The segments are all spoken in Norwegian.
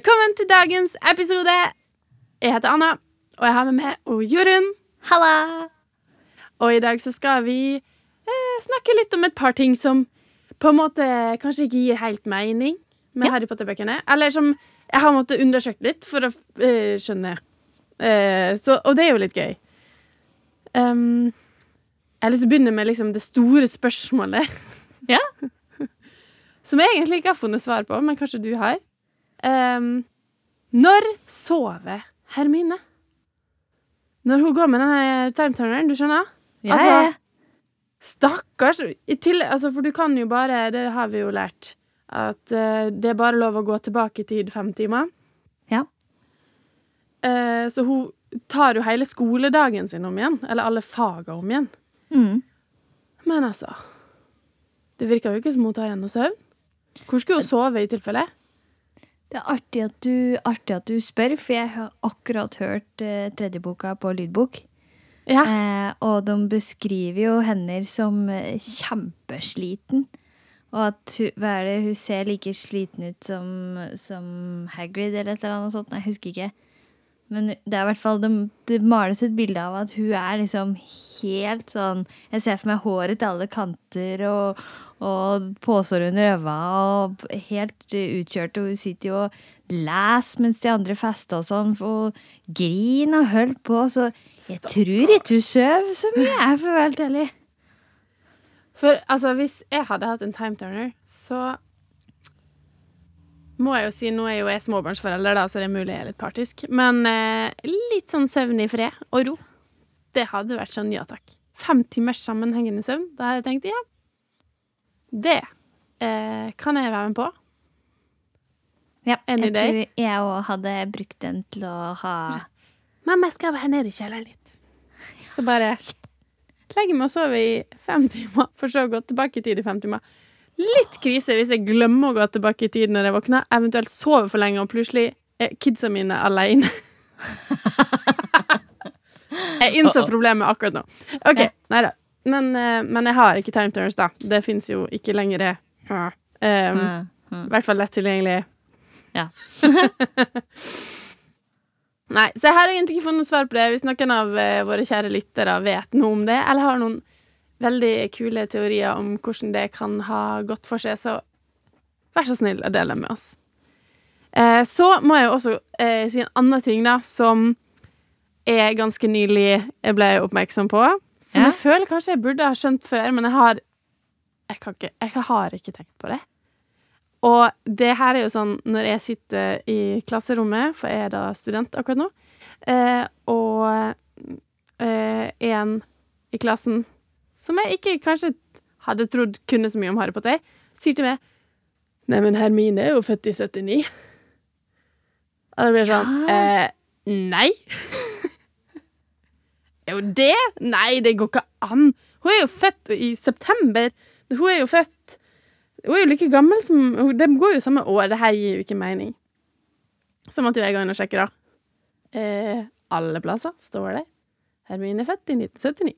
Velkommen til dagens episode. Jeg heter Anna, og jeg har med meg og Jorunn. Halla! Og i dag så skal vi eh, snakke litt om et par ting som på en måte kanskje ikke gir helt mening med Ja. Harry Potter-bøkene. Eller som jeg har måttet undersøke litt for å eh, skjønne. Eh, så, og det er jo litt gøy. Um, jeg har lyst til å begynne med liksom det store spørsmålet. Ja. Som jeg egentlig ikke har funnet svar på, men kanskje du har. Um, når sover Hermine? Når hun går med denne timeturneren, du skjønner? Ja, Altså, ja. Stakkars. Tillegg, altså, for du kan jo bare, det har vi jo lært, at uh, det er bare lov å gå tilbake i tid fem timer. Ja. Uh, så hun tar jo hele skoledagen sin om igjen, eller alle faga om igjen. Mm. Men altså Det virker jo ikke som hun tar igjen noe søvn. Hvor skulle hun sove i tilfelle? Det er artig at, du, artig at du spør, for jeg har akkurat hørt eh, tredje boka på lydbok. Ja. Eh, og de beskriver jo henne som eh, kjempesliten. Og at hva er det, hun ser like sliten ut som, som Hagrid eller et eller annet sånt. Nei, jeg husker ikke. Men det er i hvert fall, det, det males et bilde av at hun er liksom helt sånn Jeg ser for meg håret til alle kanter og, og poser under øynene og helt utkjørt. Og hun sitter jo og leser mens de andre fester og sånn, og griner og holder på. Så jeg tror ikke hun sover så mye, jeg å være helt ærlig. For altså, hvis jeg hadde hatt en time turner, så må jeg jo si Nå er jo jeg småbarnsforelder, da, så det er mulig jeg er litt partisk. Men eh, litt sånn søvn i fred og ro. Det hadde vært sånn ja takk. Fem timers sammenhengende søvn. Da hadde jeg tenkt ja, det eh, kan jeg være med på. Ja, Any jeg day. tror jeg òg hadde brukt den til å ha Mamma, jeg skal være nede i kjelleren litt. Så bare legger meg og sover i fem timer, for så å gå tilbake i tid i fem timer. Litt krise hvis jeg glemmer å gå tilbake i tid når jeg våkner, eventuelt sover for lenge, og plutselig er kidsa mine alene. jeg innså problemet akkurat nå. OK, nei da. Men, eh, men jeg har ikke time turners, da. Det fins jo ikke lenger. Um, i hvert fall lett tilgjengelig. Ja. Nei, så jeg har egentlig ikke fått noe svar på det. Hvis noen av eh, våre kjære lyttere vet noe om det, eller har noen veldig kule teorier om hvordan det kan ha gått for seg, så vær så snill å dele med oss. Eh, så må jeg jo også eh, si en annen ting, da, som jeg ganske nylig jeg ble oppmerksom på. Som Ja. jeg føler kanskje jeg burde ha skjønt før, men jeg har jeg, kan ikke, jeg har ikke tenkt på det. Og det her er jo sånn når jeg sitter i klasserommet, for jeg er da student akkurat nå, eh, og eh, en i klassen som jeg ikke kanskje hadde trodd kunne så mye om Harry Potter, sier til meg Nei, men Hermine er jo født i 79. Og det blir sånn eh, Nei. er jo det? Nei, det går ikke an. Hun er jo født i september. Hun er jo født Hun er jo like gammel som hun- De går jo samme år. Det her gir jo ikke mening. Så måtte jo jeg gå inn og sjekke, da. Eh, alle plasser står det Hermine er født i 1979.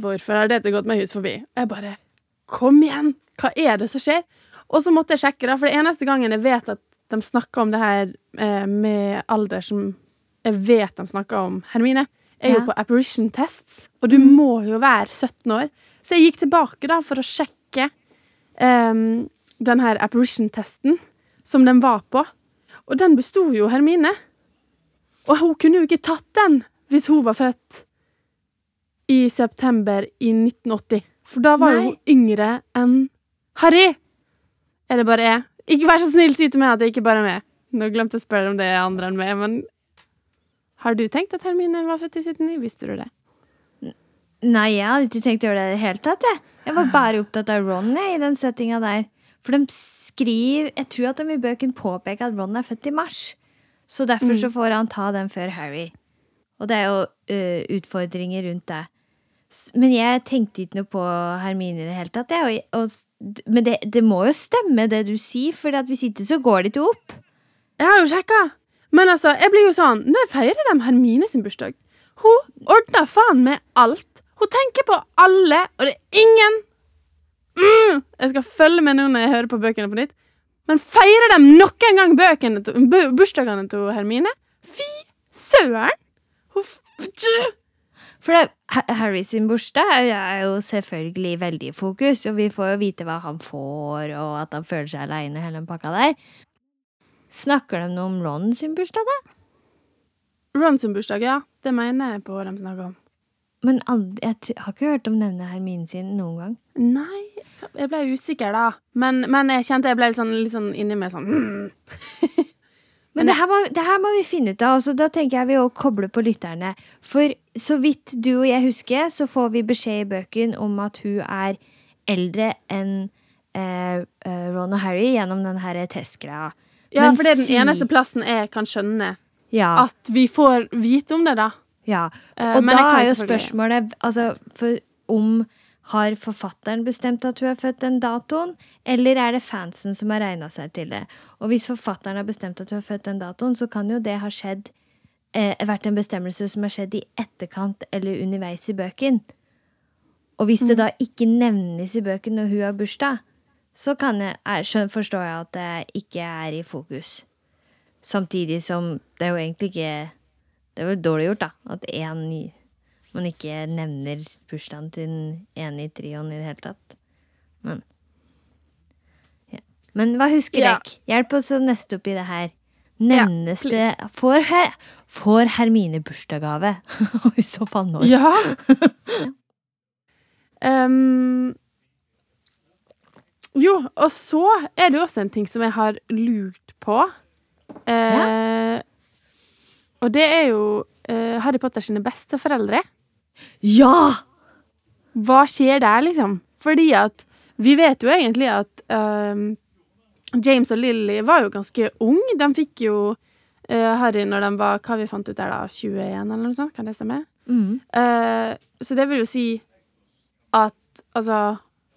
Hvorfor har dette gått meg hus forbi? Jeg bare Kom igjen! Hva er det som skjer? Og så måtte jeg sjekke, da, for det eneste gangen jeg vet at de snakker om det her eh, med alder som jeg vet de snakker om Hermine, er jo på apparition tests, og du må jo være 17 år. Så jeg gikk tilbake da for å sjekke um, den her apparition-testen som den var på, og den besto jo Hermine. Og hun kunne jo ikke tatt den hvis hun var født i september i 1980. For da var jo Nei. hun yngre enn Harry. Er det bare jeg? Ikke vær så snill, si til meg at det ikke bare er meg. Nå glemte jeg å spørre om det er andre enn meg, men har du tenkt at Hermine var født i 79? Visste du det? Nei, jeg hadde ikke tenkt å gjøre det i det hele tatt. Jeg, jeg var bare opptatt av Ron jeg, i den settinga der. For de skriver Jeg tror at de i bøken påpeker at Ron er født i mars. Så derfor så får han ta den før Harry. Og det er jo uh, utfordringer rundt det. Men jeg tenkte ikke noe på Hermine i det hele tatt. Jeg, og, og, men det, det må jo stemme, det du sier, for hvis ikke så går det ikke opp. Jeg har jo sjekka. Men altså, jeg blir jo sånn Når feirer de Hermine sin bursdag? Hun ordner faen med alt. Hun tenker på alle, og det er ingen mm, Jeg skal følge med nå når jeg hører på bøkene på nytt. Men feirer de nok en gang bøkene til, bu- bursdagene til Hermine? Fy søren! For det, Harry sin bursdag er jo selvfølgelig veldig i fokus, og vi får jo vite hva han får, og at han føler seg aleine, hele den pakka der. Snakker de noe om Ron sin bursdag, da? Ron sin bursdag, ja. Det mener jeg på de snakker om. Men jeg har ikke hørt om denne Hermine sin noen gang. Nei, jeg ble usikker da. Men, men jeg kjente jeg ble litt sånn, litt sånn inni meg sånn mm. Men det her, må, det her må vi finne ut av. Altså, da tenker jeg vi å koble på lytterne. For så vidt du og jeg husker, så får vi beskjed i bøken om at hun er eldre enn eh, eh, Ron og Harry gjennom den her testgreia. Ja, Men for det er den eneste plassen jeg kan skjønne Ja. at vi får vite om det, da. ja. Eh, Og men da er jo spørsmålet altså, for om har forfatteren bestemt at hun er født den datoen, eller er det fansen som har regna seg til det? Og hvis forfatteren har bestemt at hun er født den datoen, så kan jo det ha skjedd eh, vært en bestemmelse som har skjedd i etterkant eller underveis i bøken. Og hvis det da ikke nevnes i bøken når hun har bursdag, så kan jeg, skjøn, forstår jeg at det ikke er i fokus. Samtidig som det er jo egentlig ikke Det er vel dårlig gjort, da. At en, man ikke nevner bursdagen til den ene i trioen i det hele tatt. Men ja. Men hva husker Ja. dere? Hjelp oss å nøste opp i det her. Nevnes Ja, det får, He får Hermine bursdagsgave? I så fall når? Ja. Em, jo, og så er det jo også en ting som jeg har lurt på. Eh, Og det er jo eh, Harry Potter sine besteforeldre. Ja! Hva skjer der, liksom? Fordi at vi vet jo egentlig at um, James og Lily var jo ganske ung. De fikk jo uh, Harry når de var hva vi fant ut der da, 21 eller noe sånt. Kan det stemme? Mm. Uh, så det vil jo si at altså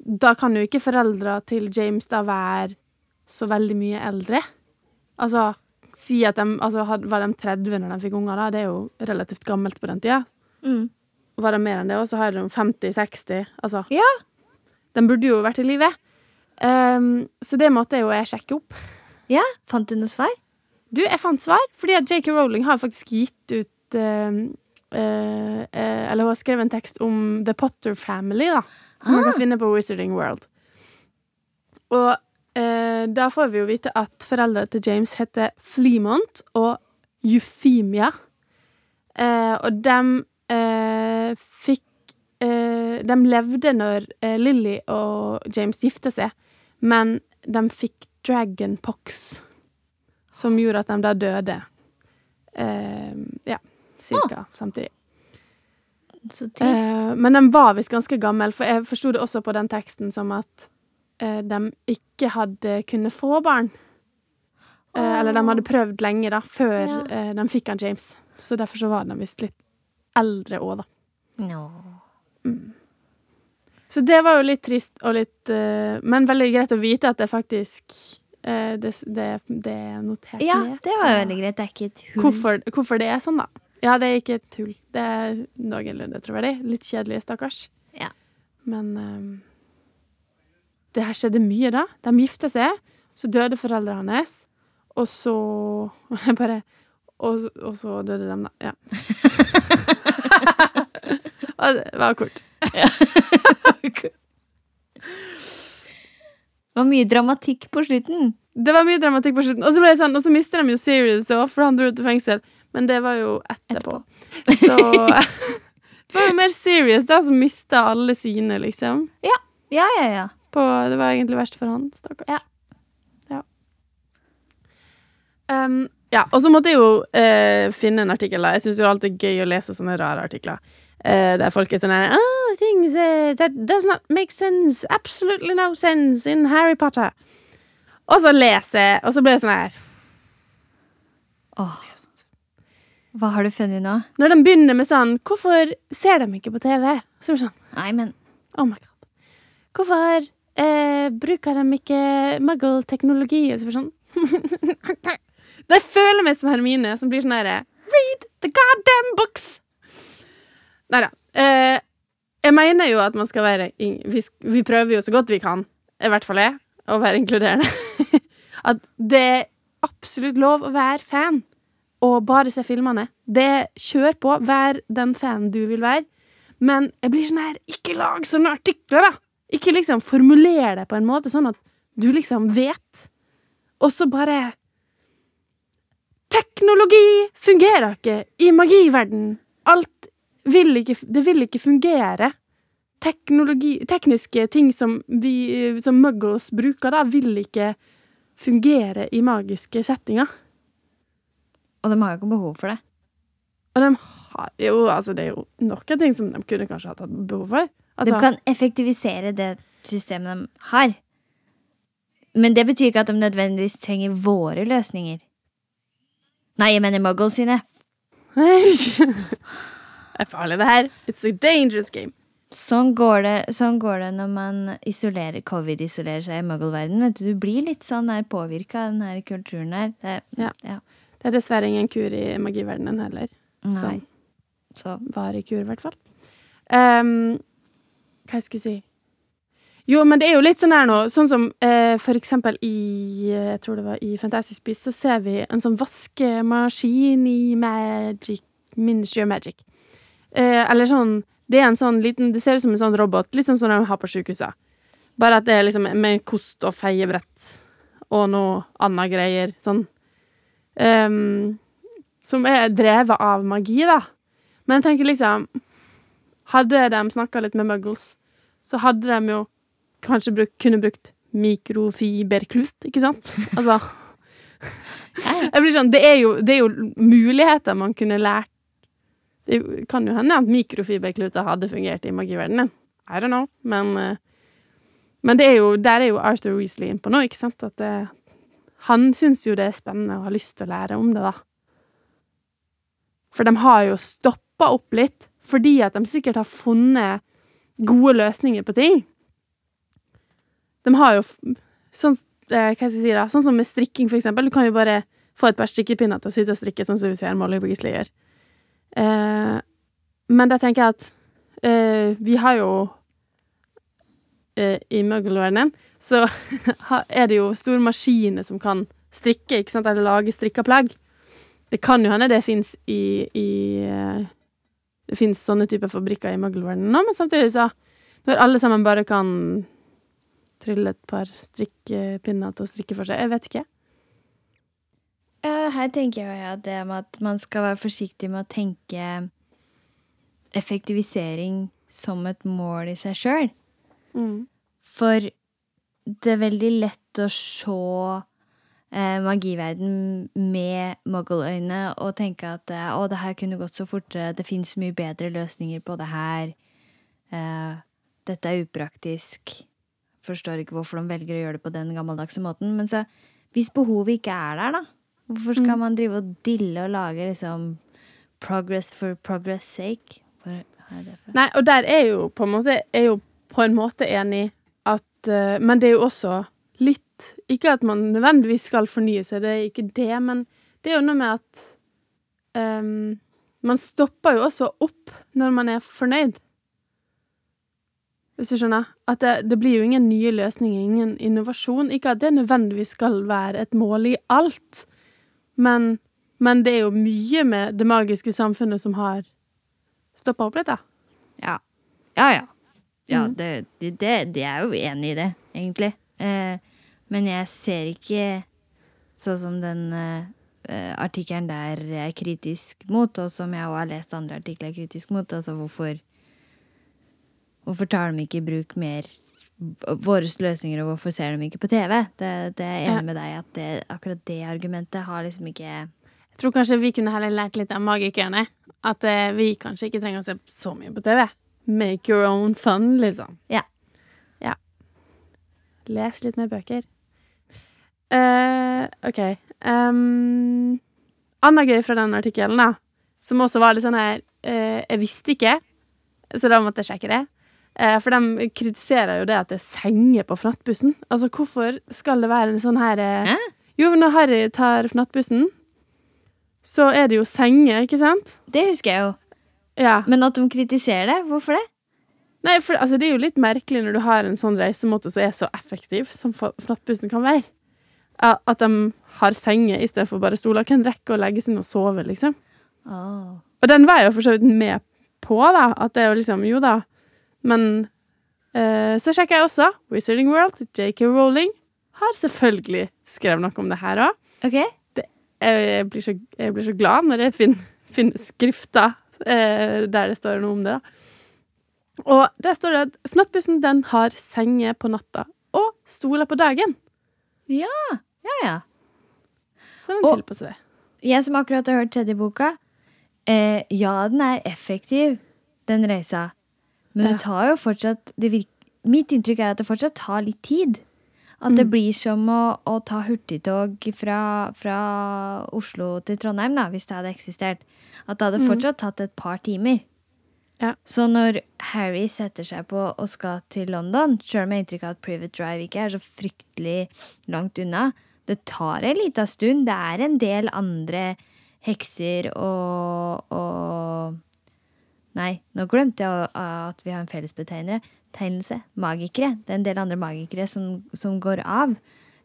Da kan jo ikke foreldra til James da være så veldig mye eldre. Altså si at de altså, Var de 30 når de fikk unger, da? Det er jo relativt gammelt på den tida. Mm. Var de mer enn det òg, så har de 50-60. Altså, Ja. de burde jo vært i live. Um, så det måtte jo jeg sjekke opp. ja. Fant du noe svar? Du, jeg fant svar, fordi at JK Rowling har faktisk gitt ut uh, uh, uh, Eller hun har skrevet en tekst om The Potter Family, da. Som man Ah. kan finne på Wizarding World. Og eh, da får vi jo vite at foreldra til James heter Flemont og Euphemia. Eh, og dem eh, fikk eh, De levde når eh, Lily og James gifta seg, men de fikk dragonpox, som gjorde at de da døde. Eh, ja, cirka samtidig. Så trist. Eh, men de var visst ganske gammel, for jeg forsto det også på den teksten som at eh, de ikke hadde kunnet få barn. Eh, eller de hadde prøvd lenge, da, før Ja. eh, de fikk han James. Så derfor så var de visst litt eldre òg, da. Nå. Så det var jo litt trist og litt eh, Men veldig greit å vite at det faktisk eh, det, det, det er notert Ja, det var veldig greit. Det er ikke et hull. Hvorfor, hvorfor det er sånn, da? Ja, det er ikke tull. Det er noenlunde troverdig. Litt kjedelig, stakkars. Ja. Men um, det her skjedde mye, da. De gifta seg, så døde foreldrene hans, og så bare og, og så døde de, da. Ja. og det var kort. Det var mye dramatikk på slutten. Det var mye dramatikk på slutten. Og så ble det sånn, og så mister de jo Serious, for han dro ut til fengsel. Men det var jo etterpå. Så Det var jo mer serious, da, som mista alle sine, liksom. Ja, ja, ja. På, det var egentlig verst for han, stakkars. Ja. Ja. Um, ja, og så måtte jeg jo uh, finne en artikkel. da. Jeg syns alltid det er gøy å lese sånne rare artikler. Uh, der folk er sånn her, oh, things uh, that does not make sense. Absolutely no sense in Harry Potter. Og så leser jeg, og så blir jeg sånn her Åh. Hva har du funnet nå? Når de begynner med sånn Hvorfor ser de ikke på TV? Så er det sånn Nei, men Oh my god. Hvorfor eh, bruker de ikke muggle-teknologi? Og så blir det sånn Jeg føler meg som Hermine, som blir sånn herre Read the goddamn books! Nei da. Eh, jeg mener jo at man skal være vi, vi prøver jo så godt vi kan, i hvert fall jeg, å være inkluderende. At det er absolutt lov å være fan og bare se filmene. Det Kjør på, vær den fanen du vil være. Men jeg blir sånn her Ikke lag sånne artikler, da! Ikke liksom formuler det på en måte sånn at du liksom vet. Og så bare Teknologi fungerer ikke i magiverden. Alt vil ikke Det vil ikke fungere. Teknologi Tekniske ting som vi som muggles bruker, da, vil ikke fungere i magiske settinger. Og de har jo ikke behov for det. Og de har jo Altså, det er jo noen ting som de kunne kanskje hatt behov for. Altså, de kan effektivisere det systemet de har. Men det betyr ikke at de nødvendigvis trenger våre løsninger. Nei, jeg mener Muggles sine. Det er farlig, det her. It's a dangerous game. Sånn går det, sånn går det når man isolerer, covid-isolerer seg i muggle-verdenen. Du Du blir litt sånn der påvirka av den her kulturen her. Det, Ja. ja. Det er dessverre ingen kur i magiverdenen heller. Nei. Sånn. Så Varig kur, i hvert fall. Um, hva jeg skulle si Jo, men det er jo litt sånn her nå, sånn som uh, for eksempel i Jeg tror det var i Fantastic Beasts, så ser vi en sånn vaskemaskin i Magic Ministry of Magic. Uh, eller sånn Det er en sånn liten Det ser ut som en sånn robot, litt sånn som de har på sykehusene. Bare at det er liksom med kost og feiebrett og noe annet greier. Sånn. Ehm, som er drevet av magi, da. Men jeg tenker liksom Hadde de snakka litt med muggles, så hadde de jo kanskje bruk, kunne brukt mikrofiberklut, ikke sant? Altså jeg blir sånn, det, er jo, det er jo muligheter man kunne lært Det kan jo hende at mikrofiberkluter hadde fungert i magiverdenen. I don't know. Men, eh, men det er jo, der er jo Arthur Weasley innpå nå, ikke sant? At det, han syns jo det er spennende og har lyst til å lære om det, da. For de har jo stoppa opp litt, fordi at de sikkert har funnet gode løsninger på ting. De har jo sånn, eh, hva skal jeg si da, sånn som med strikking, for eksempel. Du kan jo bare få et par strikkepinner til å sitte og strikke, sånn som vi ser Molly Weasley gjør. Eh, men da tenker jeg at eh, vi har jo I muggelverdenen så er det jo store maskiner som kan strikke, ikke sant, eller lage strikka plagg. Det kan jo hende det fins i, i eh, Det fins sånne typer fabrikker i muggelverdenen nå, men samtidig så Når alle sammen bare kan trylle et par strikkepinner til å strikke for seg Jeg vet ikke. Eh, Her tenker jeg jo at det med at man skal være forsiktig med å tenke effektivisering som et mål i seg sjøl. For det er veldig lett å se eh, magiverden med muggle-øyne og tenke at eh, å, det her kunne gått så fortere, det fins mye bedre løsninger på det her. Eh, dette er upraktisk. Forstår ikke hvorfor de velger å gjøre det på den gammeldagse måten. Men så, hvis behovet ikke er der, da, hvorfor skal man drive og dille og lage liksom progress for progress sake? Hvor jeg det fra? Nei, og der er jo på en måte, er jo på en måte enig at eh, Men det er jo også litt Ikke at man nødvendigvis skal fornye seg, det er ikke det, men det er jo noe med at um, Man stopper jo også opp når man er fornøyd. Hvis du skjønner? At det, det blir jo ingen nye løsninger, ingen innovasjon. Ikke at det nødvendigvis skal være et mål i alt, men, men det er jo mye med det magiske samfunnet som har stoppa opp litt, da. Ja. Ja, ja. Ja, Mhm. det, det, det, det er jo enig i det, egentlig. Eh, men jeg ser ikke sånn som den eh, eh, artikkelen der jeg er kritisk mot, og som jeg også har lest andre artikler er kritisk mot. Altså hvorfor Hvorfor tar de ikke i bruk mer våre løsninger, og hvorfor ser de ikke på TV? Det, det er jeg enig med deg at det, akkurat det argumentet har liksom ikke Jeg tror kanskje vi kunne heller lært litt av magikerne. At eh, vi kanskje ikke trenger å se så mye på TV. Make your own fun, liksom. Ja. Ja. Les litt mer bøker. Uh, OK. Um, Anna gøy fra den artikkelen, da, som også var litt sånn her uh, Jeg visste ikke, så da måtte jeg sjekke det. Uh, for de kritiserer jo det at det er senger på Fnattbussen. Altså, hvorfor skal det være en sånn her Hæ? Jo, når Harry tar Fnattbussen, så er det jo senger, ikke sant? Det husker jeg jo. Ja. Men at de kritiserer det, hvorfor det? Nei, for altså, det er jo litt merkelig når du har en sånn reisemåte som er så effektiv som nattbussen kan være. At de har senger i stedet for bare stoler. Hvem rekker å legge seg inn og sove, liksom? Oh. Og den var jeg jo for så vidt med på, da. At det er jo liksom Jo da. Men eh, så sjekka jeg også. Wizarding World, JK Rowling, har selvfølgelig skrevet noe om det her òg. Ok? Jeg, blir så- jeg blir så glad når jeg finner, finner skrifter der det står noe om det, da. Og der står det at Fnattbussen den har senger på natta og stoler på dagen. Ja, ja. ja. Så den tilpasser det. Jeg som akkurat har hørt tredje boka, eh, ja, den er effektiv, den reisa. Men Ja. det tar jo fortsatt det virk, Mitt inntrykk er at det fortsatt tar litt tid. At Mm. det blir som å, å ta hurtigtog fra, fra Oslo til Trondheim, da, hvis det hadde eksistert. At det hadde fortsatt tatt et par timer. Mm. Ja. Så når Harry setter seg på og skal til London, sjøl om jeg har inntrykk av at Private Drive ikke er så fryktelig langt unna, det tar en liten stund. Det er en del andre hekser og, og Nei, nå glemte jeg at vi har en fellesbetegnelse. Tegnelse. Magikere. Det er en del andre magikere som, som går av.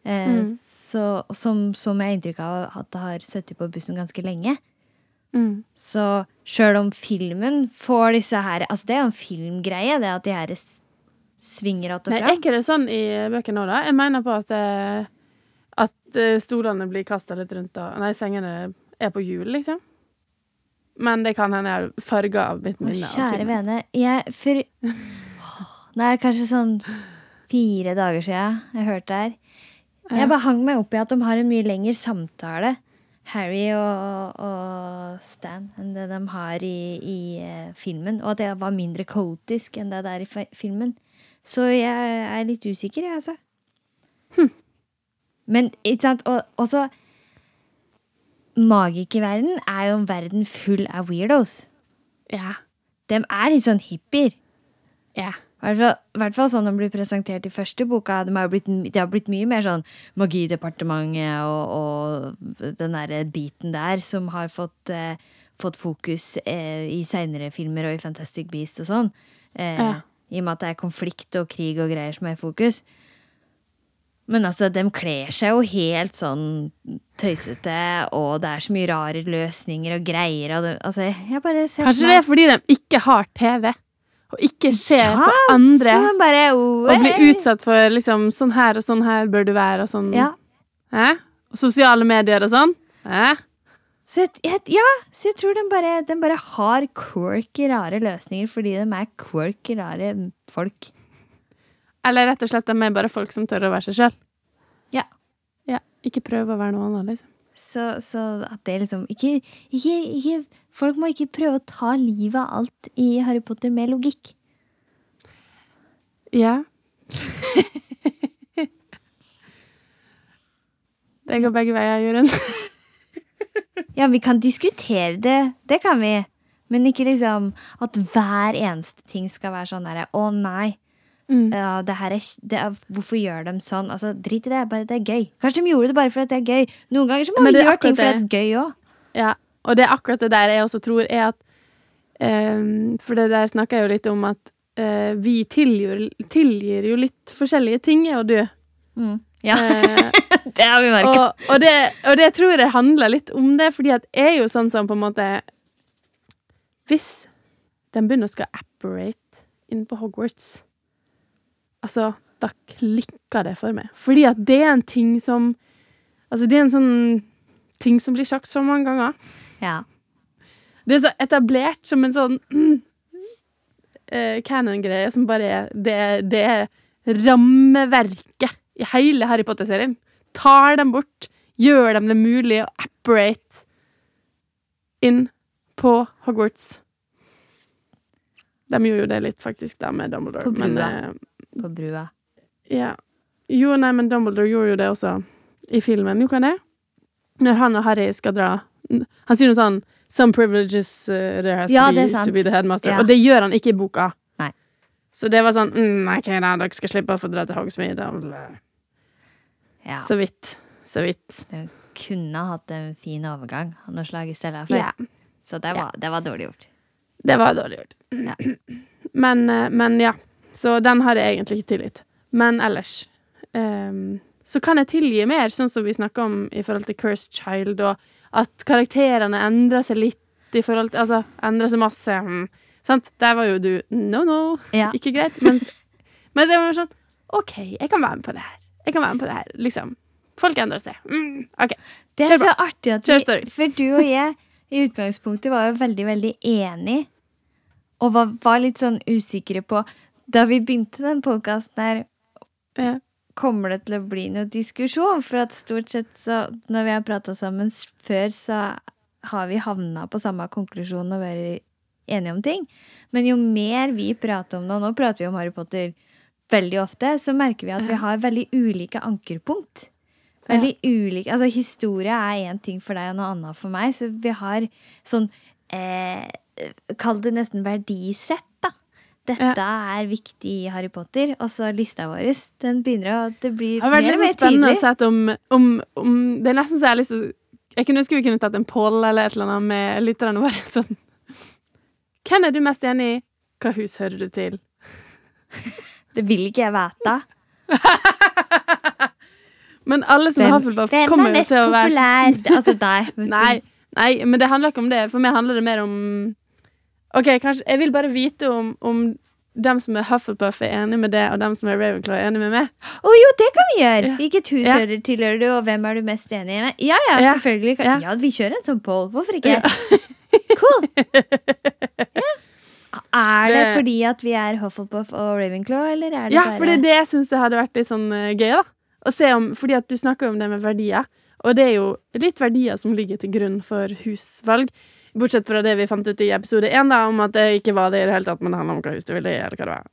Eh, Mm. så, som, som jeg har inntrykk av at det har sittet på bussen ganske lenge. Mm. Så sjøl om filmen får disse her Altså, det er jo en filmgreie, det at de her svinger att og Men er ikke det sånn i bøkene òg, da? Jeg mener på at, eh, at eh, stolene blir kasta litt rundt da Nei, sengene er på hjul, liksom. Men det kan hende jeg farga av mitt minne. kjære vene. Jeg for Nå er kanskje sånn fire dager siden jeg hørte det her. Jeg bare hang meg opp i at de har en mye lengre samtale, Harry og, og Stan, enn det de har i, i eh, filmen. Og at det var mindre kaotisk enn det det er i filmen. Så jeg er litt usikker, jeg, altså. Men ikke sant, og også Magikerverden er jo en verden full av weirdos. Ja. De er litt sånn hippier. Ja. I hvert fall, sånn de blir presentert i første boka. De har blitt, de har blitt mye mer sånn Magidepartementet og, og den derre biten der som har fått, eh, fått fokus eh, i seinere filmer og i Fantastic Beast og sånn. Eh, Ja. I og med at det er konflikt og krig og greier som er i fokus. Men altså, de kler seg jo helt sånn tøysete, og det er så mye rare løsninger og greier. Og de, altså, jeg bare ser Kanskje det er fordi de ikke har TV, og ikke se Ja, på andre. Bare, Og bli utsatt for liksom sånn her og sånn her bør du være, og sånn. Ja. Eh? Og sosiale medier og sånn. Eh? Så jeg, jeg, ja, så jeg tror de bare, den bare har quirky, rare løsninger fordi de er quirky, rare folk. Eller rett og slett de er bare folk som tør å være seg sjøl. Ja. ja. Ikke prøve å være noe annet, liksom. Så, så at det liksom ikke, ikke, ikke Folk må ikke prøve å ta livet av alt i Harry Potter med logikk. Ja. det går begge veier, Jørund. Ja, vi kan diskutere det, det kan vi. Men ikke liksom at hver eneste ting skal være sånn derre Å, nei. Mm. Ja, det her er, det er, hvorfor gjør de sånn? Altså, Drit i det, bare det er gøy. Kanskje de gjorde det bare fordi det er gøy. Noen ganger så må er gjøre ting for fordi det er gøy òg. Ja, og det er akkurat det der jeg også tror er at um, For det der snakker jeg jo litt om at uh, vi tilgir, tilgir jo litt forskjellige ting, jeg og du. Ja, uh, det har vi merket. og, og, det, og det tror jeg handler litt om det, fordi at jeg er jo sånn som på en måte Hvis de begynner å skal apparate inn på Hogwarts, altså, da klikka det for meg. Fordi at det er en ting som Altså, det er en sånn ting som blir sagt så mange ganger. Ja. Det er så etablert som en sånn mm, uh, canon-greie som bare er det, det er rammeverket i hele Harry Potter-serien. Tar dem bort, gjør dem det mulig å apparate inn på Hogwarts. De gjorde jo det litt, faktisk, da, med Dumbledore. På men, brua. På brua. ja. Jo, nei, men Dumbledore gjorde jo det også i filmen. Jo, kan det? Når han og Harry skal dra Han sier noe sånn Some privileges uh, there has Ja, to, be, to be the headmaster. Ja. Og det gjør han ikke i boka. Nei. Så det var sånn mm, OK, da, dere skal slippe å få dra til Hogsmeade. og. Ja. Så vidt. Så vidt. De kunne hatt en fin overgang av noe slag i stedet for. Ja. Så det var, det var dårlig gjort. Det var dårlig gjort. Men, eh, men ja. Så den har jeg egentlig ikke tillit. Men ellers um, så kan jeg tilgi mer, sånn som vi snakka om i forhold til Cursed Child, og at karakterene endrer seg litt i forhold til Altså, endrer seg masse. Mm. Sant? Der var jo du no, no, Ja. ikke greit. Mens, mens jeg var sånn OK, jeg kan være med på det her. Jeg kan være med på det her, liksom. Folk endrer seg. Mm, OK. Det Kjør er så artig at vi. For du og jeg i utgangspunktet var jo veldig, veldig enig, Og var, var litt sånn usikre på Da vi begynte den podkasten her, Ja. kommer det til å bli noe diskusjon? For at stort sett så Når vi har prata sammen før, så har vi havna på samme konklusjon og vært enige om ting. Men jo mer vi prater om det, og nå prater vi om Harry Potter veldig ofte, så merker vi at vi har veldig ulike ankerpunkt. Veldig ulike Altså, historie er én ting for deg og noe annet for meg, så vi har sånn eh, Kall det nesten verdisett. Dette er viktig i Harry Potter. Og så lista vår, den begynner å Det blir Det har mer og sånn mer tydelig. om, om, om Det er nesten så jeg har lyst til Jeg kunne ønske vi kunne tatt en poll eller et eller annet med lytterne våre. Sånn. Hvem er du mest enig i? Hva hus hører du til? Det vil ikke jeg vite. Men alle som er Hufflepuff, hvem kommer er jo mest til å være populær? Altså deg. Nei, nei, men det handler ikke om det. For meg handler det mer om OK, kanskje Jeg vil bare vite om, om dem som er Hufflepuff, er enig med det, og dem som er Ravenclaw, er enig med meg. Å jo, det kan vi gjøre! Ja. Hvilket hus Ja. hører tilhører du, og hvem er du mest enig med? Ja, ja, Ja. selvfølgelig. Kan, Ja. ja. vi kjører en sånn poll. Hvorfor ikke? Cool. Ja. Er det Det- fordi at vi er Hufflepuff og Ravenclaw, eller er det Ja, bare for det er det jeg syns det hadde vært litt sånn uh, gøy, da. Å se om, fordi at du snakker jo om det med verdier, og det er jo litt verdier som ligger til grunn for husvalg. Bortsett fra det vi fant ut i episode én, da, om at det ikke var det i det hele tatt, men det handla om hva hus du ville eller hva det var.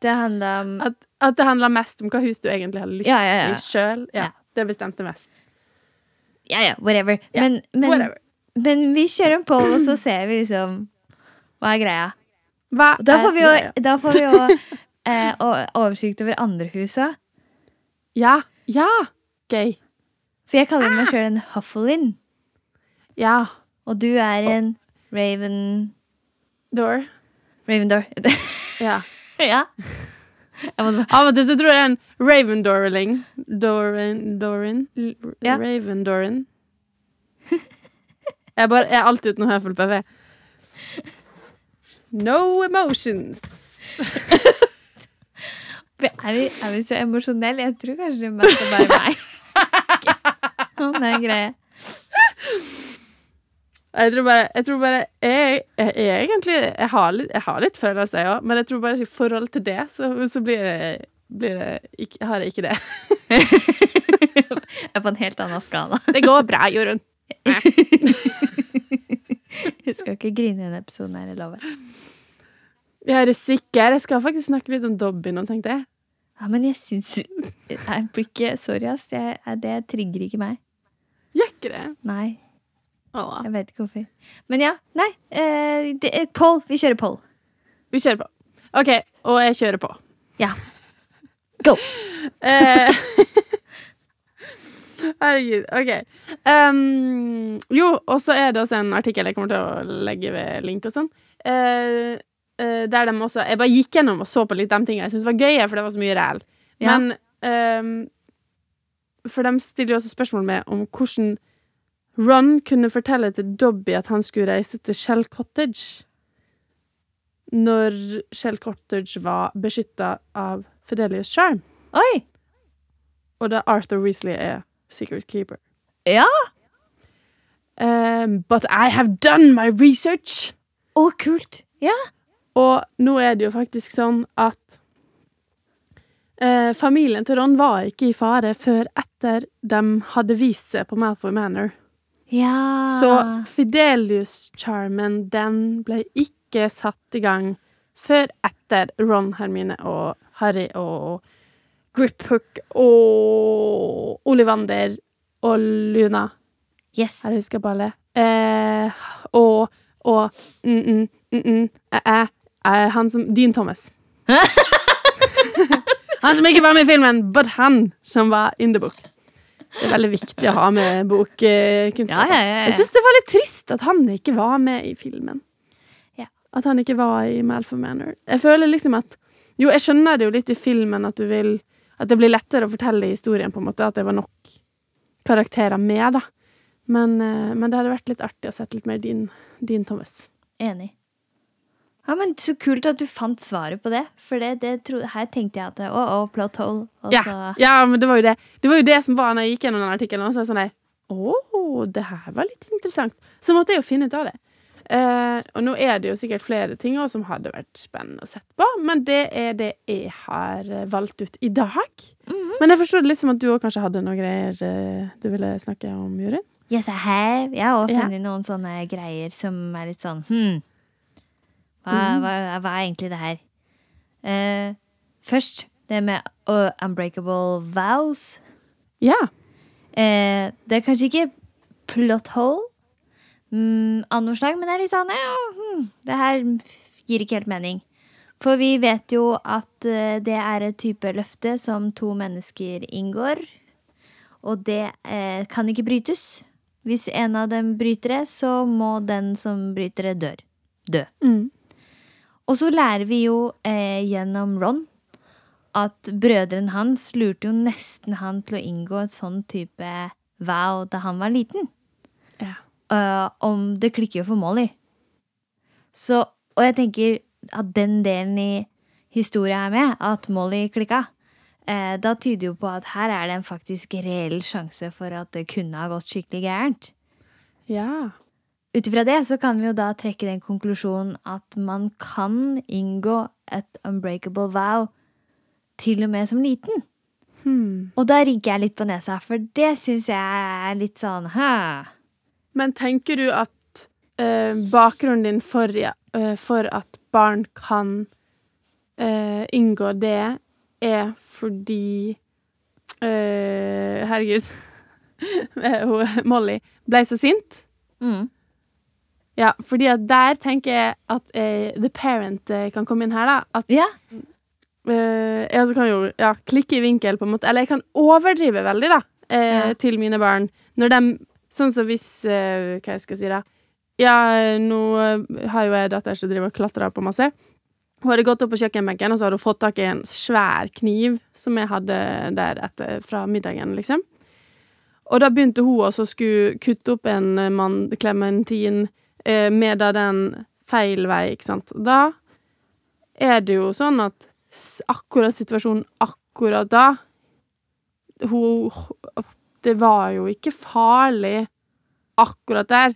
Det handler om At, at det handla mest om hva hus du egentlig har lyst Ja, ja, ja. til sjøl. Ja, Ja. Det bestemte mest. Ja, ja, whatever. Men, men, Whatever. men vi kjører en poll, og så ser vi liksom Hva er greia? Hva Da får vi jo, da får vi jo eh, oversikt over andre hus òg. Ja. Ja! Gøy. For jeg kaller meg sjøl en Hufflin, Ja. og du er en Raven Door. Ravendor. Ja. ja. Bare Av og til så tror jeg en Ravendorling. Dorin Dorin? Ja. Ravendorin. Jeg, bare, jeg er alt uten å høre full PV. No emotions. Er vi, er vi så emosjonelle? Jeg tror kanskje det mest er bare meg. Det er greie. Jeg tror bare Jeg, tror bare, jeg, jeg, jeg egentlig Jeg har litt, jeg har litt følelser, òg, men jeg tror bare i forhold til det, så, så blir det, blir det ikke, har jeg ikke det. Jeg er på en helt annen skala. Det går bra, Jorunn. Jeg skal ikke grine i denne episoden her, jeg lover. Jeg er sikker. Jeg skal faktisk snakke litt om Dobby nå, tenkte jeg. Ja, men jeg syns Jeg blir ikke Sorry, ass. Jeg, det trigger ikke meg. Gjør ikke det? Nei. Åh. Jeg vet ikke hvorfor. Men ja, nei. Eh, det, Poll. Vi kjører poll. Vi kjører på. OK, og jeg kjører på. Ja. Go! Eh, Herregud. OK. Um, jo, og så er det også en artikkel jeg kommer til å legge ved link og sånn. eh, eh, der de også Jeg bare gikk gjennom og så på litt de tingene jeg syntes var gøye, for det var så mye ræl. Ja. Men um, For de stiller jo også spørsmål med om hvordan Ron kunne fortelle til Dobby at han skulle reise til Shell Cottage når Shell Cottage var beskytta av Fidelius Charm, Oi! og da Arthur Weasley er Secret Keeper. Ja! Um, but I have done my research! Å, kult. Ja. Og nå er det jo faktisk sånn at eh, familien til Ron var ikke i fare før etter de hadde vist seg på Malfoy Manor. Ja. Så Fidelius-charmen, den ble ikke satt i gang før etter Ron, Hermine og Harry og Griphook og Olivander og Luna. Yes. Her husker jeg på alle. Eh, og og mm, mm, mm, mm, eh, eh, eh, Han som Dean Thomas. han som ikke var med i filmen, but han som var in the book. Det er veldig viktig å ha med bokkunnskap. Ja, ja, ja. Jeg syns det var litt trist at han ikke var med i filmen. Ja. At han ikke var i Malfoy Manor. Jeg føler liksom at Jo, jeg skjønner det jo litt i filmen at du vil At det blir lettere å fortelle historien, på en måte. At det var nok karakterer med, da. Men, eh, men det hadde vært litt artig å sette litt mer din, din Thomas. Enig. Ja, men Så kult at du fant svaret på det. For det, det tro, her tenkte jeg at Å, å, plot hole. Ja, så ja, men det var jo det. Det var jo det som var når jeg gikk gjennom den artikkelen. Og så sånn der, Å, det her var litt interessant. Så måtte jeg jo finne ut av det. Uh, og nå er det jo sikkert flere ting også som hadde vært spennende å sette på, men det er det jeg har eh, valgt ut i dag. Men jeg forstår det litt som at du òg kanskje hadde noen greier uh, du ville snakke om, Juri? Yes, I have. Jeg har òg funnet yeah. noen sånne greier som er litt sånn Hm, hva, Mhm. hva, hva er egentlig det her? Uh, først det med uh, unbreakable vows. Ja. Eh, det er kanskje ikke plot hole mm, av noe slag, men det er litt sånn ja, hmm, Det her gir ikke helt mening. For vi vet jo at eh, det er et type løfte som to mennesker inngår. Og det eh, kan ikke brytes. Hvis en av dem bryter det, så må den som bryter det, dør. dø. Mm. Og så lærer vi jo eh, gjennom Ron at brødrene hans lurte jo nesten han til å inngå et sånn type vow da han var liten. ja. Uh, om det klikker jo for Molly. Så, og jeg tenker at den delen i historia er med, at Molly klikka, eh, da tyder jo på at her er det en faktisk reell sjanse for at det kunne ha gått skikkelig gærent. Ja. Ut ifra det så kan vi jo da trekke den konklusjonen at man kan inngå et unbreakable vow til og med som liten. Hmm. Og da rynker jeg litt på nesa, for det syns jeg er litt sånn hæ. Men tenker du at eh, bakgrunnen din for, eh, for at barn kan eh, inngå det, er fordi eh, Herregud. Molly ble så sint? Mm. Ja, fordi at der tenker jeg at eh, the parent eh, kan komme inn her, da. At Ja. eh, jeg også kan jo ja, klikke i vinkel, på en måte. Eller jeg kan overdrive veldig, da, eh, Ja. til mine barn. Når de Sånn som hvis eh, Hva jeg skal si, da. Ja, nå har jo jeg datter som driver og klatrer på masse. Hun hadde gått opp på kjøkkenbenken, og så hadde hun fått tak i en svær kniv som jeg hadde der etter, fra middagen, liksom. Og da begynte hun også å skulle kutte opp en mann, klementin, med da den feil vei, ikke sant. Da er det jo sånn at akkurat situasjonen akkurat da Hun Det var jo ikke farlig akkurat der,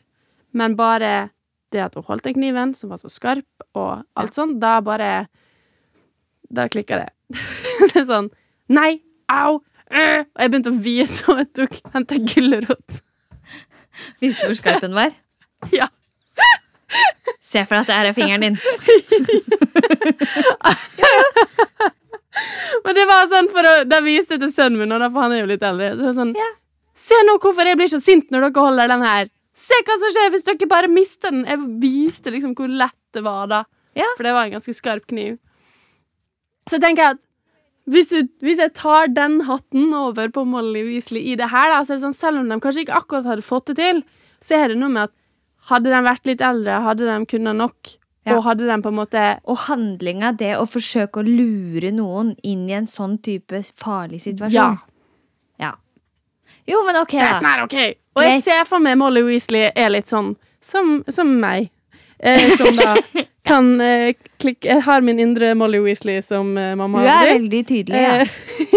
men bare det at hun holdt den kniven, som var så skarp, og alt sånn, da bare Da klikka det. det er sånn Nei! Au! Øh! Og jeg begynte å vise, og jeg tok henta gulrot. Visste du hvor skarp den var? Ja. Se for deg at det her er fingeren din. Men det var sånn for å Da viste jeg til sønnen min, og for han er jo litt eldre. Så sånn Ja. Se nå hvorfor jeg blir så sint når dere holder den her. Se hva som skjer hvis dere bare mister den. Jeg viste liksom hvor lett det var da. Ja. For det var en ganske skarp kniv. Så tenker jeg at hvis, du, hvis jeg tar den hatten over på Molly Weasley i det her, da, så er det sånn, selv om de kanskje ikke akkurat hadde fått det til, så er det noe med at hadde de vært litt eldre, hadde de kunnet nok, Ja. og hadde de på en måte Og handlinga, det å forsøke å lure noen inn i en sånn type farlig situasjon. Ja. Ja. Jo, men ok, Det er da. sånn OK. Og jeg ser for meg Molly Weasley er litt sånn som, som meg. Eh, som da kan eh, klikke Jeg har min indre Molly Weasley som eh, mamma Du er veldig tydelig, ja. Eh,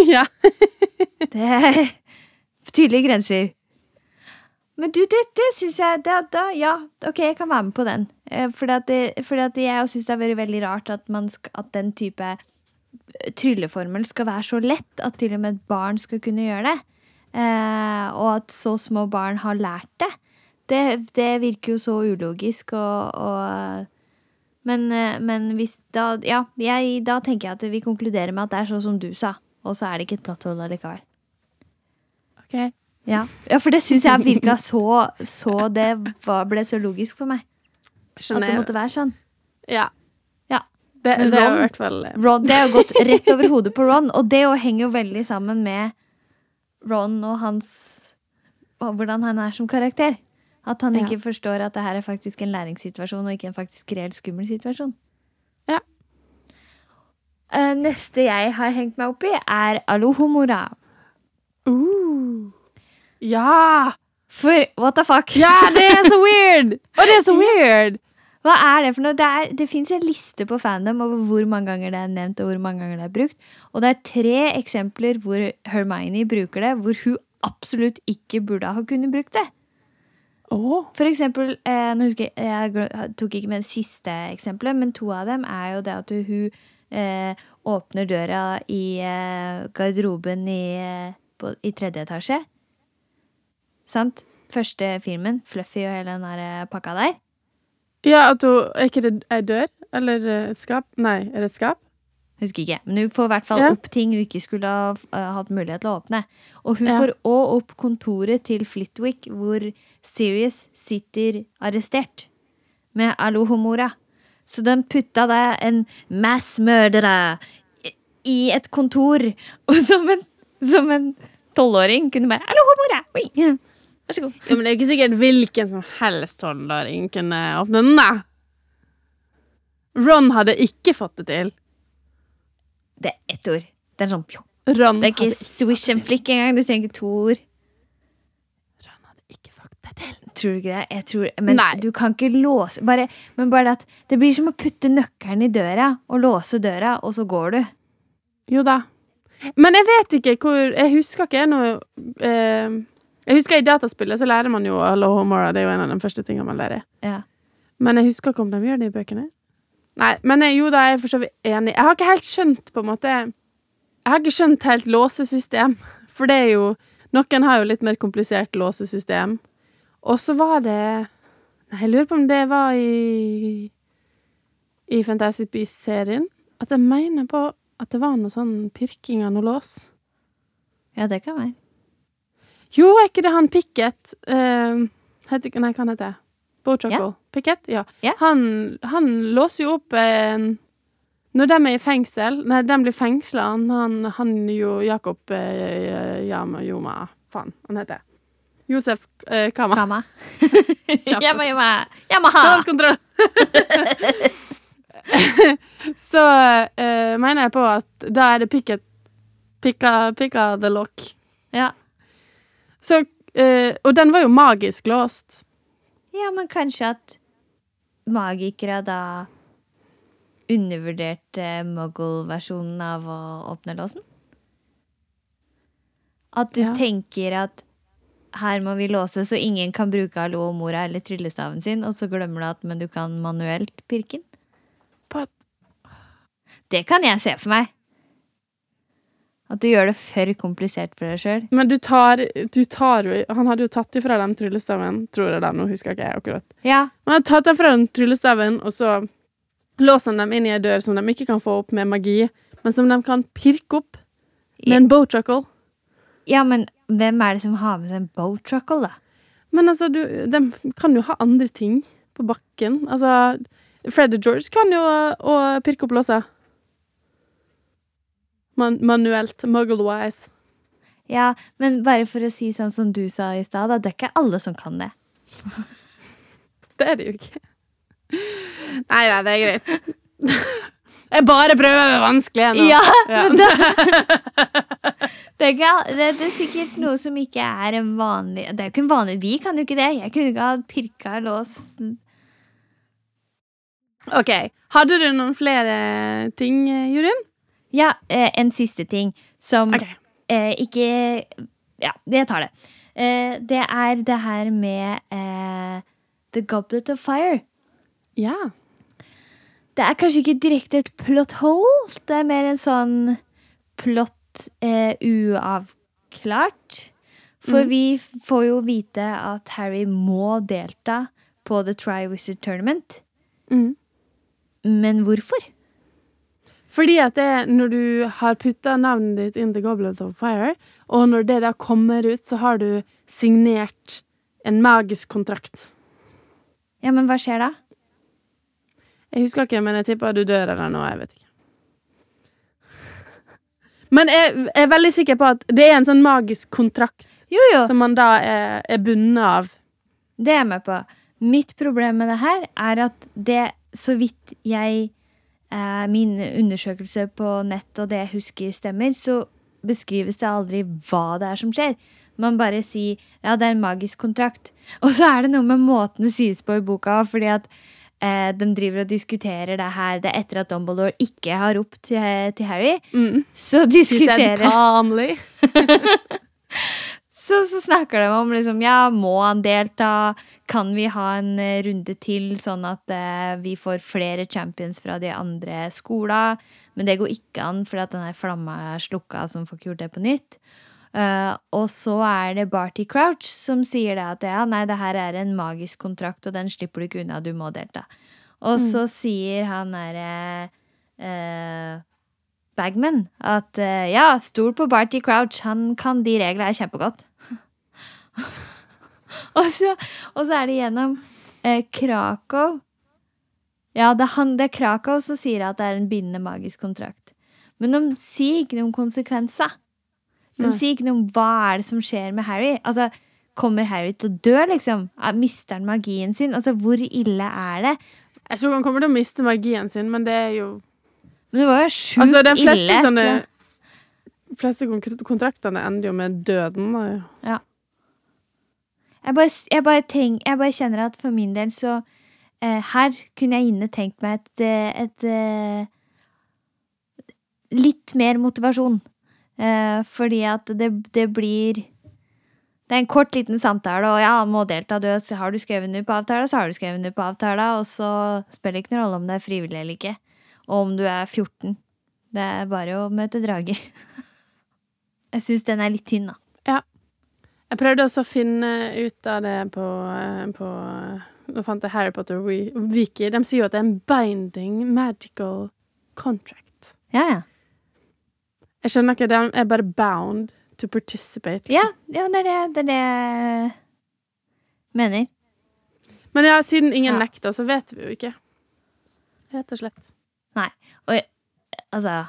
ja. Det er tydelige grenser. Men du, det, det syns jeg det, da, Ja, OK, jeg kan være med på den. Eh, Fordi at, det, fordi at jeg syns det har vært veldig rart at, man sk at den type eh, trylleformel skal være så lett at til og med et barn skal kunne gjøre det. Eh, og at så små barn har lært det. Det, det virker jo så ulogisk og, og men, eh, men hvis da Ja, jeg, da tenker jeg at vi konkluderer med at det er sånn som du sa. Og så er det ikke et platt hold allikevel. OK. Ja, ja for det syns jeg virka så Så det var, ble så logisk for meg. At det måtte være sånn. Ja. Ja. Det, Ron, det er i hvert fall eh, Ron, det har gått rett over hodet på Ron, og det henger jo veldig sammen med Ron og hans og hvordan han er som karakter. At han Ja. ikke forstår at det her er faktisk en læringssituasjon og ikke en faktisk reell skummel situasjon. Ja. Eh, neste jeg har hengt meg opp i, er Alohomora. Uh. Ja! For what the fuck? Ja, det er så weird! Og det er så weird! Hva er det for noe? Det, er, det fins en liste på fandom over hvor mange ganger det er nevnt og hvor mange ganger det er brukt. Og det er tre eksempler hvor Hermione bruker det, hvor hun absolutt ikke burde ha kunnet brukt det. Oh. For eksempel, eh, nå husker jeg, jeg tok ikke med det siste eksempelet, men to av dem er jo det at hun eh, åpner døra i eh, garderoben i, eh, på, i tredje etasje. Sant? Første filmen, Fluffy og hele den der eh, pakka der. Ja, at hun Er ikke det ei dør? Eller eh, et skap? Nei, er det et skap? Husker ikke. Men hun får i hvert fall Ja. opp ting hun ikke skulle ha uh, hatt mulighet til å åpne. Og hun Ja. får òg opp kontoret til Flitwick, hvor Sirius sitter arrestert med Alohomora. Så de putta da en massmurderer i- i et kontor, og som en som en tolvåring kunne bare Alohomora! Oi, vær så god. Ja, men det er jo ikke sikkert hvilken som helst tolvåring kunne åpne den, da. Ron hadde ikke fått det til. Det er ett ord. Det er sånn pjo. Ron Det er ikke swish and flick engang. Du trenger ikke to ord. Ron hadde ikke fått det til. Tror du ikke det? Jeg tror, men Nei. du kan ikke låse bare, Men bare at det blir som å putte nøkkelen i døra og låse døra, og så går du. Jo da. Men jeg vet ikke hvor Jeg husker ikke noe eh, Jeg husker i dataspillet så lærer man jo Alohomora. Det er jo en av de første tingene man lærer. Ja. Men jeg husker ikke om de gjør det i bøkene. Nei, men jeg, jo da, jeg er for så vidt enig. Jeg har ikke helt skjønt, på en måte Jeg har ikke skjønt helt låsesystem. For det er jo Noen har jo litt mer komplisert låsesystem. Og så var det Nei, jeg lurer på om det var i I Fantastic Beasts-serien. At jeg mener på at det var noe sånn pirking av noe lås. ja, det kan være. Jo, er ikke det han Pickett uh, heter, Nei, hva han heter Yeah. Pickett? Ja. Yeah. Han, han låser jo opp eh, Når de er i fengsel Nei, de blir fengsla, han, han, han jo Jakob eh, Yama, Joma Faen, han heter Josef eh, Kama. Kama. Yama, Joma Yamaha! Stålkontroll! Så eh, mener jeg på at da er det Pickett Picka, picka the lock. Ja. Så, uh, og den var jo magisk låst. ja, men kanskje at magikere da undervurderte muggle-versjonen av å åpne låsen? At du Ja. tenker at her må vi låse så ingen kan bruke Hallo mora eller tryllestaven sin, og så glemmer du at men du kan manuelt pirke den? Det kan jeg se for meg. At du gjør det for komplisert for deg sjøl. men du tar, du tar jo Han hadde jo tatt ifra den tryllestaven, tror jeg er Nå husker ikke jeg akkurat. Ja. Han hadde tatt ifra den tryllestaven, og så låser han dem inn i ei dør som de ikke kan få opp med magi, men som de kan pirke opp med en bowtruckle. ja, men hvem er det som har med seg en bowtruckle, da? Men altså, du, de kan jo ha andre ting på bakken. Altså, Fred og George kan jo å pirke opp låser. Man, manuelt. Muggle-wise. Ja, men bare for å si sånn som du sa i stad, da, det er ikke alle som kan det. Det er det jo ikke. Nei, nei, det er greit. Jeg bare prøver det vanskelige vanskelig. Ja, Ja. da det er, det, det er sikkert noe som ikke er en vanlig Det er jo ikke en vanlig Vi kan jo ikke det. Jeg kunne ikke ha pirka lås OK. Hadde du noen flere ting, Juryen? Ja, eh, en siste ting som okay. eh, ikke Ja, jeg tar det. Eh, det er det her med eh, The Goblet of Fire. Ja. Det er kanskje ikke direkte et plot hole. Det er mer en sånn plot uavklart. For Mm. vi får jo vite at Harry må delta på The Tri-Wizard Tournament. Mm. Men hvorfor? Fordi at det, når du har putta navnet ditt in the goblet of fire, og når det da kommer ut, så har du signert en magisk kontrakt. Ja, men hva skjer da? Jeg husker ikke, men jeg tipper du dør eller noe. Jeg vet ikke. Men jeg er veldig sikker på at det er en sånn magisk kontrakt Jo, jo, som man da er, er bundet av. det er jeg med på. Mitt problem med det her er at det, så vidt jeg min undersøkelse på nett og det jeg husker stemmer, så beskrives det aldri hva det er som skjer. Man bare sier ja, det er en magisk kontrakt. Og så er det noe med måten det sies på i boka, fordi at eh, de driver og diskuterer det her det er etter at Dumbledore ikke har ropt til, til Harry. Mm. Så She said diskuterer calmly. så, så snakker de om liksom, ja, må han delta? Kan vi ha en eh, runde til, sånn at eh, vi får flere champions fra de andre skolene? Men det går ikke an, fordi at denne flamma er slukka, så hun får ikke gjort det på nytt. Uh, og så er det Barty Crouch som sier det at ja, nei, det her er en magisk kontrakt, og den slipper du ikke unna, du må delta. Og så sier han derre eh, Bagman at eh, ja, stol på Barty Crouch, han kan de reglene her kjempegodt. og, så, og så er det gjennom eh, Krakow. Ja, det er, han, det er Krakow som sier at det er en bindende magisk kontrakt. Men de sier ikke noe om konsekvenser. De sier ikke noe om hva er det som skjer med Harry. Altså, Kommer Harry til å dø, liksom? Er- Mister han magien sin? Altså, Hvor ille er det? Jeg tror han kommer til å miste magien sin, men det er jo Men det var jo sjukt Altså, de fleste ille. sånne De fleste kontraktene ender jo med døden. da. Jeg bare, jeg, bare tenk, jeg bare kjenner at for min del så eh, Her kunne jeg inne tenkt meg et, et, et eh, Litt mer motivasjon. Eh, fordi at det, det blir Det er en kort, liten samtale, og ja, må delta. Du, har du skrevet under på avtala, så har du skrevet under på avtala, og så spiller det ikke noen rolle om det er frivillig eller ikke. Og om du er 14. Det er bare å møte drager. jeg syns den er litt tynn, da. Ja. Jeg prøvde også å finne ut av det på, eh, på Nå fant jeg Harry Potter Wi- Wiki. De sier jo at det er en binding magical contract. Ja, ja. Jeg skjønner ikke, de er bare bound to participate. Ja, liksom. ja det er det, det er det mener. Men ja, siden ingen Ja. nekter, så vet vi jo ikke. Rett og slett. Og altså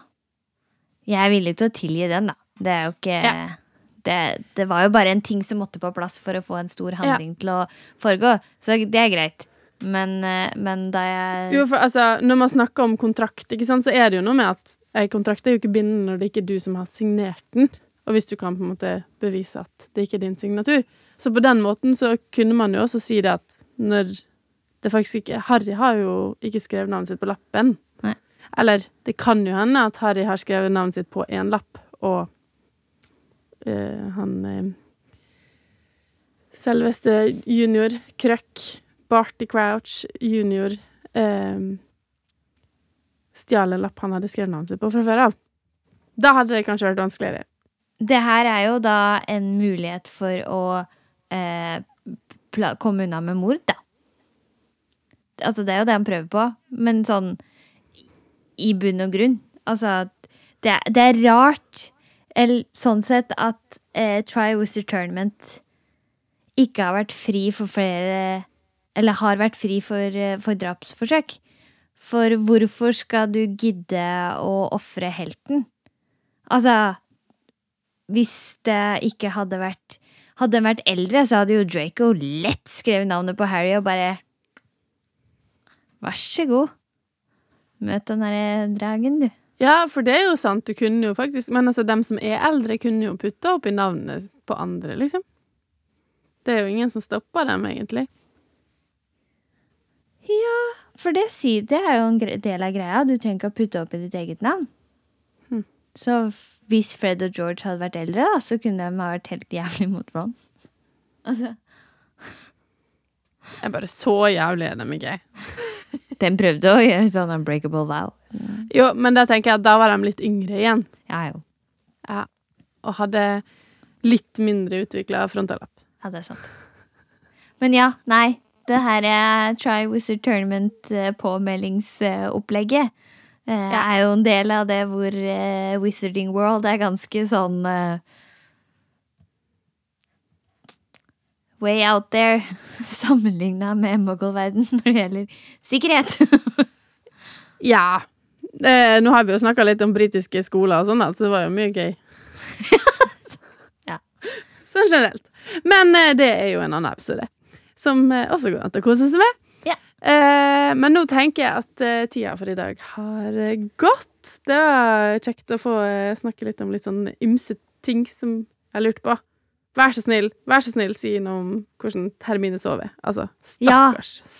Jeg er villig til å tilgi den, da. Det er jo ikke Ja. det, det var jo bare en ting som måtte på plass for å få en stor handling til å foregå. Så det er greit. Men, eh, men da jeg Jo, for altså, når man snakker om kontrakt, ikke sant, så er det jo noe med at en kontrakt er jo ikke bindende når det ikke er du som har signert den. Og hvis du kan på en måte bevise at det ikke er din signatur. Så på den måten så kunne man jo også si det at når det faktisk ikke Harry har jo ikke skrevet navnet sitt på lappen. Eller det kan jo hende at Harry har skrevet navnet sitt på én lapp, og eh, han eh, Selveste junior Krøkk, Barty Crouch junior eh, stjal en lapp han hadde skrevet navnet sitt på fra før av. Da hadde det kanskje vært vanskeligere. Det her er jo da en mulighet for å komme unna med mord, da. Altså, det er jo det han prøver på, men sånn i bunn og grunn. Altså, det, er- det er rart, eller sånn sett, at eh, Try Wizard Tournament ikke har vært fri for flere Eller har vært fri for, eh, for drapsforsøk. For hvorfor skal du gidde å ofre helten? Altså, hvis det ikke hadde vært Hadde den vært eldre, så hadde jo Draco lett skrevet navnet på Harry og bare Vær så god. Møt den derre dragen, du. Ja, for det er jo sant, du kunne jo faktisk Men altså, dem som er eldre, kunne jo putta oppi navnet på andre, liksom. Det er jo ingen som stopper dem, egentlig. Ja, for det, det er jo en del av greia. Du trenger ikke å putte opp i ditt eget navn. Hm. Så hvis Fred og George hadde vært eldre, da, så kunne de ha vært helt jævlig mot Ron. Altså, Jeg er bare så jævlig enig med Gay. Den prøvde å gjøre sånn unbreakable vow. Jo, men da tenker jeg at da var de litt yngre igjen. Ja, jo. Ja. Og hadde litt mindre utvikla frontallapp. Ja, det er sant. Men ja, nei. Det her er Try Wizard Tournament-påmeldingsopplegget. Det Ja. er jo en del av det hvor eh, Wizarding World er ganske sånn eh, Way out there sammenligna med muggelverden når det gjelder sikkerhet. Ja. Eh, nå har vi jo snakka litt om britiske skoler og sånn, så det var jo mye gøy. Ja. Sånn generelt. Men eh, det er jo en annen episode, som eh, også går an til å kose seg med. Yeah. Eh, men nå tenker jeg at eh, tida for i dag har eh, gått. Det var kjekt å få eh, snakke litt om litt sånn ymse ting som jeg lurte på. Vær så snill, vær så snill, si noe om hvordan Hermine sover. Altså, Ja. stakkars. Og,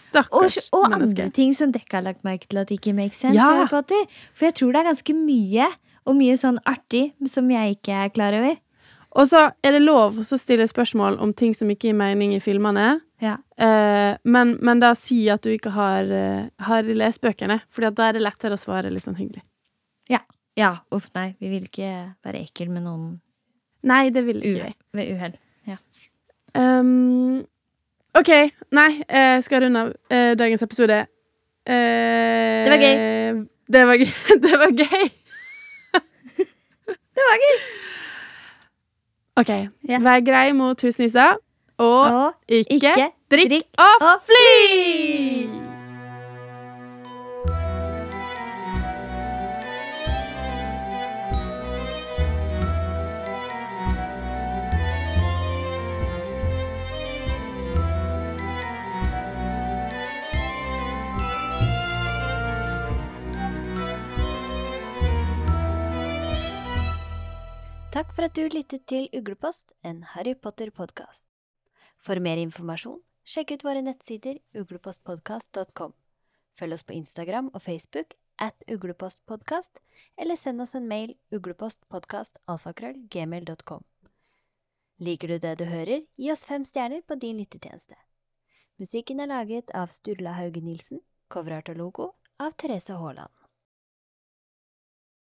Stakkars og andre ting som dere har lagt merke til at ikke makes sense. Ja. For jeg tror det er ganske mye, og mye sånn artig, som jeg ikke er klar over. Og så er det lov å stille spørsmål om ting som ikke gir mening i filmene. Ja. Uh, men, men da si at du ikke har, uh, har lest bøkene, for da er det lettere å svare litt sånn hyggelig. ja, uff, nei. Vi vil ikke være ekkel med noen Nei, det vil ikke jeg. ved uhell. Ja. Um, OK. Nei, jeg skal runde av uh, dagens episode. Uh, Det var gøy. Det var det var gøy. Det var gøy! OK. Ja. Vær grei mot husnissa, og Og ikke, ikke drikk, drikk og fly! Takk for at du lyttet til Uglepost, en Harry Potter-podkast. For mer informasjon, sjekk ut våre nettsider uglepostpodkast.com. Følg oss på Instagram og Facebook at uglepostpodkast, eller send oss en mail uglepostpodkastalfakrøllgmail.com. Liker du det du hører, gi oss fem stjerner på din lyttetjeneste. Musikken er laget av Sturla Hauge Nilsen, coverart og logo av Therese Haaland.